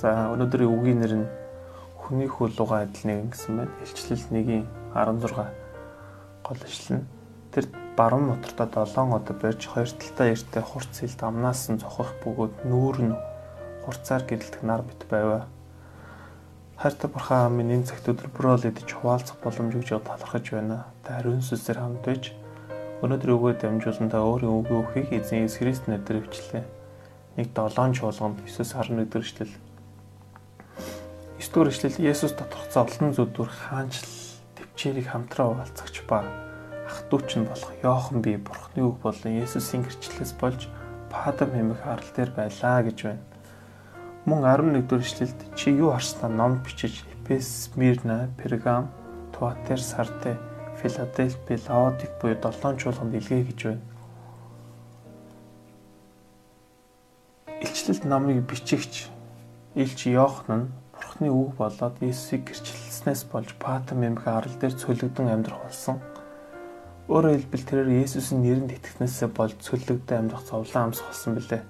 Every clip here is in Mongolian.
За өнөөдрийн үгийн нэр нь хүний хөлууга адил нэгэн гэсэн байна. Илчлэл 1-ийн 16 гол ишлэн. Тэр баруун мотортоо 7 одоо барьж хоёр талдаа эртээ хурц хилд амнаас нь цохох бөгөөд нүүр нь хурцаар гэрэлтэх нар бит байваа. Хайртай бурхан минь энэ цагт өдрөөр л идэж хуваалцах боломж өгж талархаж байна. Та ариун сүнсээр хамт байж өнөөдөр өгөө дамжуулан та өөрийн үгээ өхийг эзэн Иесус Христ нэрээр өвчлээ. Нэг 7 чуулганд 9-11 дэх эшлэл 9 дугаар эшлэл Есүс доторх зовлон зүдүр хаанчл төвчээрийг хамтраа угаалцагч ба ах トゥ уч нь болох Йохан би Бурхны үг болон Есүсийн гэрчлэлээс болж Падам хэмэх арал дээр байлаа гэж байна. Мөн 11 дугаар эшлэлд чи юу харснаа ном бичиж Эфес, Смирна, Пергам, Туатер, Сарде, Филадельфи, Лаодик буюу 7 чуулганд илгээ гэж байна. Илчлэлт номыг бичигч Илч Йохан нь Бурхны үг болоод Иесийг гэрчлэлснээс болж Патам эмх арал дээр цөлөгдөн амьдрах болсон. Өөрөөр хэлбэл тэрээр Иесусийн нэрэнд итгэснээсээ болж цөлөгдөн амьдрах зовлон амсах болсон билээ.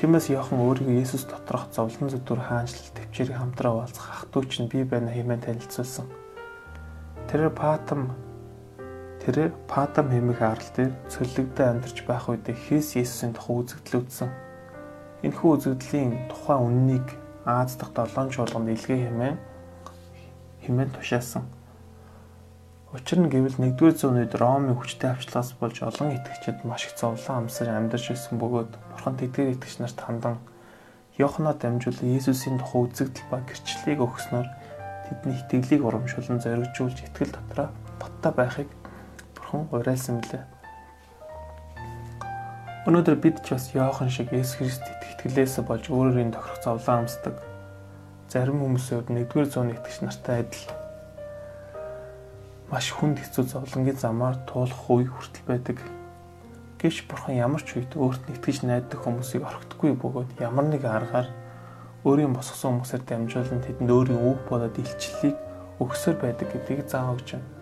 Тиймээс Йохан өөрийгөө Иесус доторх зовлон зүтгүр хаанчлал төвчээрийг хамтраа уулзах ах トゥ уч нь би байна хэмээн танилцуулсан. Тэрээр Патам тэрээр Патам хэмэх арал дээр цөлөгдөн амьдарч байх үедээ Христ Иесусийн тухай үзэгдэл үзсэн. Энэхүү үзэгдлийн тухайн үннийг Аз дахь 7 чуулганд илгээ хэмээн хэмээн тушаасан. Учир нь гэвэл 1-р зууны үед Ромын хүчтэй авчлагаас болж олон итгэгчид маш их зовлон амсаж амьдарч ирсэн бөгөөд Бурхан тэдгээр итгэгч нарт хандан Йоханоо дамжуулан Иесусийн тухай үзэгдэл ба гэрчлэлийг өгснөөр тэдний итгэлийг урамшуулан зоригжуулж итгэл дотроо баттай байхыг Бурхан уриалсан билээ. Өнөөдөр бид ч бас Йохан шиг Есүс Христэд итгэлээс болж өөрийн тохирох зовлон амсдаг. Зарим хүмүүсийн хувьд 1-р зууны итгэгч нартай адил маш хүнд хэцүү зовлонгийн замаар туулах үе хүртэл байдаг. Гэвч бурхан ямар ч үед өөрт нь итгэж найддаг хүмүүсийг орхидоггүй бөгөөд ямар нэг аргаар өөрийн босгосон хүмүүсээр дамжуулан тэдэнд өөрийн үг болоод илчлэлийг өгсөөр байдаг гэдгийг заав өгч байна.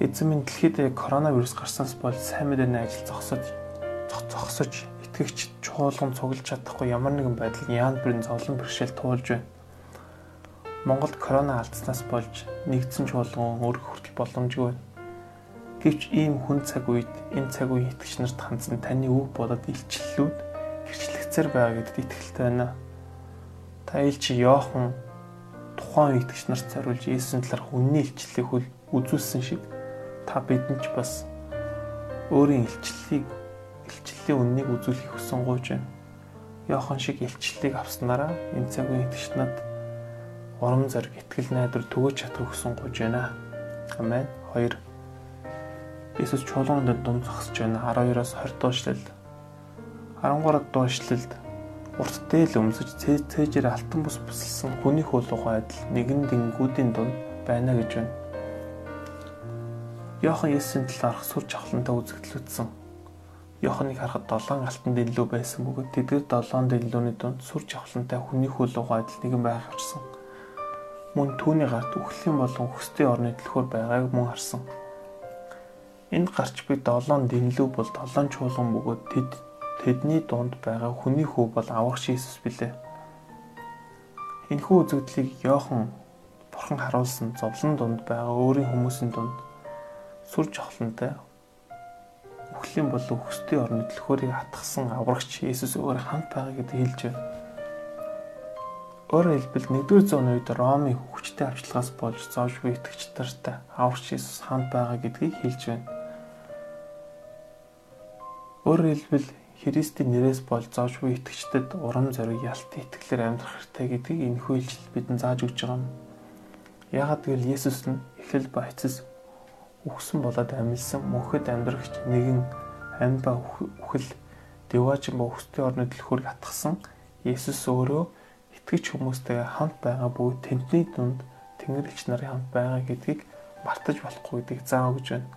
Эзэн минь дэлхийд коронавирус гарснаас болж сайн мэдээний ажил зогсож зогсож итгэгч чуулган цуглаж чадахгүй ямар нэгэн байдал яан бүрийн зовлон бэрхшээл туулж байна. Монголд корона алдснаас болж нэгдсэн чуулган өргөх хүртэл боломжгүй байна. Гэвч ийм хүн цаг үед энэ цаг үеийн итгэгч нарт хандсан таны үг болоод илчлэлүүд гэрчлэгцээр байгаа гэдэгт итгэлтэй байна. Та илчи Йохан тухайн итгэгч нарт зориулж Иесусийн талаарх үнний илчлэлийг үзүүлсэн шиг та бидэнд ч бас өөрийн илчлэлийг илчлэлийн үннийг үзүүлэхийг хүсэн гуйж байна. Йохан шиг илчлэлийг авснараа энэ цаг үеийн итгэгчнад урам зориг, итгэл найдвар төгөөж чадах хүсэн гуйж байна. Амен. 2. Иесус чуулганд дунд зогсож байна. 12-оос 20 дуушлал. 13 дуушлалд урт дээл өмсөж цээжээр алтан бус бүсэлсэн хүний хуулуугаа адил нэгэн дэнгүүдийн дунд байна гэж байна. Йохан Есүсийн талаарх сүр жавхлантай үзэгдлүүдсэн Йоханыг харахад долоон алтан дэллүү байсан бөгөөд тэдгээр долоон дэллүүний дунд сүр жавхлантай хүний хөлөөгөө адил нэгэн байх авчсан. Мөн түүний гарт үхлийн болон хөстэй орны төлхөөр байгааг мөн харсан. Энд гарч буй долоон дэллүү бол долоон чуулган бөгөөд тэд тэдний дунд байгаа хүний хүү бол аврагч Иесус билээ. Энэхүү үзэгдлийг Йохан бурхан харуулсан зовлон дунд байгаа өөрийн хүмүүсийн дунд сүр жавхлантай үхлийн болон өкстэй орны төлхөөрийг хатгсан аврагч Иесус өөр хамт байгаа гэдгийг хэлж байна. Өөрөөр хэлбэл 1-р зууны үед Ромын хүчтэй авчлагаас болж зоожгүй итгэгч нартай аврагч Иесус хамт байгаа гэдгийг хэлж байна. Өөрөөр хэлбэл Христийн нэрээс болж зоожгүй итгэгчдэд урам зориг ялтын итгэлээр амьдрах хэрэгтэй гэдгийг энэ хүлжил бидэнд зааж өгч байгаа юм. Яагаад гэвэл Есүс нь эхлэл ба эцэс үхсэн болоод амилсан мөнхөд амьдрагч нэгэн амьд ба үхэл деважин ба өстэй орны төлхөөрг атгсан Есүс өөрөө итгэж хүмүүстэй хамт байгаа бүгд тэнтний дунд Тэнгэрлэгч нарын хамт байгаа гэдгийг мартаж болохгүй гэдгийг заав гэж байна.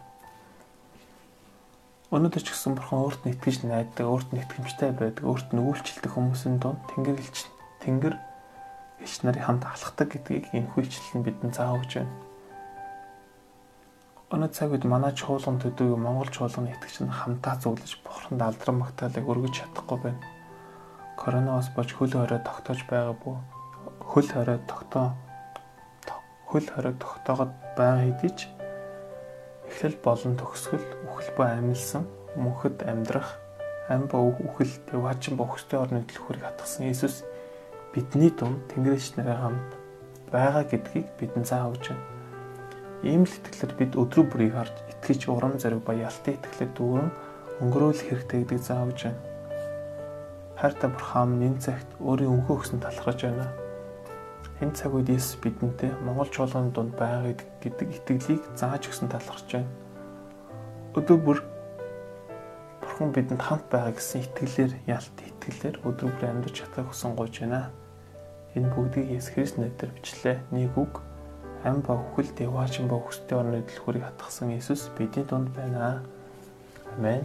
Өнөөдөр ч гэсэн бурхан өөрт нь итгэж найддаг, өөрт нь итгэмжтэй байдаг, өөрт нь үйлчлдэг хүмүүсийн дунд Тэнгэрлэгч Тэнгэр элч нарын хамт алхдаг гэдгийг энэ хүлчлэл нь бидэнд заав гэж байна. Өнөө цаг үед манай чуулган төдөө Монгол чуулганы итгэгч нь хамтаа зөвлөж бурханд алдран магтаалыг өргөж чадахгүй байна. коронавирус болж хөл хорой тогтоож байгаа бүү? Хөл хорой тогтоо хөл хорой тогтоогод байгаа хэдий ч эхлэл болон төгсгөл үхэл ба амьлсан мөнхөд амьдрах ам ба үхэл дэваачин ба өстэй орны төлхөрийг хатгсан Иесус бидний дунд Тэнгэрч нарын хамт байгаа гэдгийг бидэнд заавж байна. Ийм л итгэлээр бид өдрө бүрийг харж итгэж урам зориг ба ялтын итгэлээр дүүрэн өнгөрөөлөх хэрэгтэй гэдэг заавж байна. Хайртай бурхан энэ цагт өөрийн өнхөө өгсөн талархаж байна. Энэ цаг үед Иесус бидэнтэй Монгол чуулганы дунд байгаа гэдэг итгэлийг зааж өгсөн талархаж байна. Өдөр бүр Бурхан бидэнд хамт байгаа гэсэн итгэлээр ялт итгэлээр өдөр бүр амьдарч чадах хүсэн гойж байна. Энэ бүгдийг Есүс Христ нэрээр бичлээ. Нэг үг ам ба үхэл дэваачсан ба өстэй орны дэлхүүрийг хатгсан Иесус бидний дунд байна. Амен.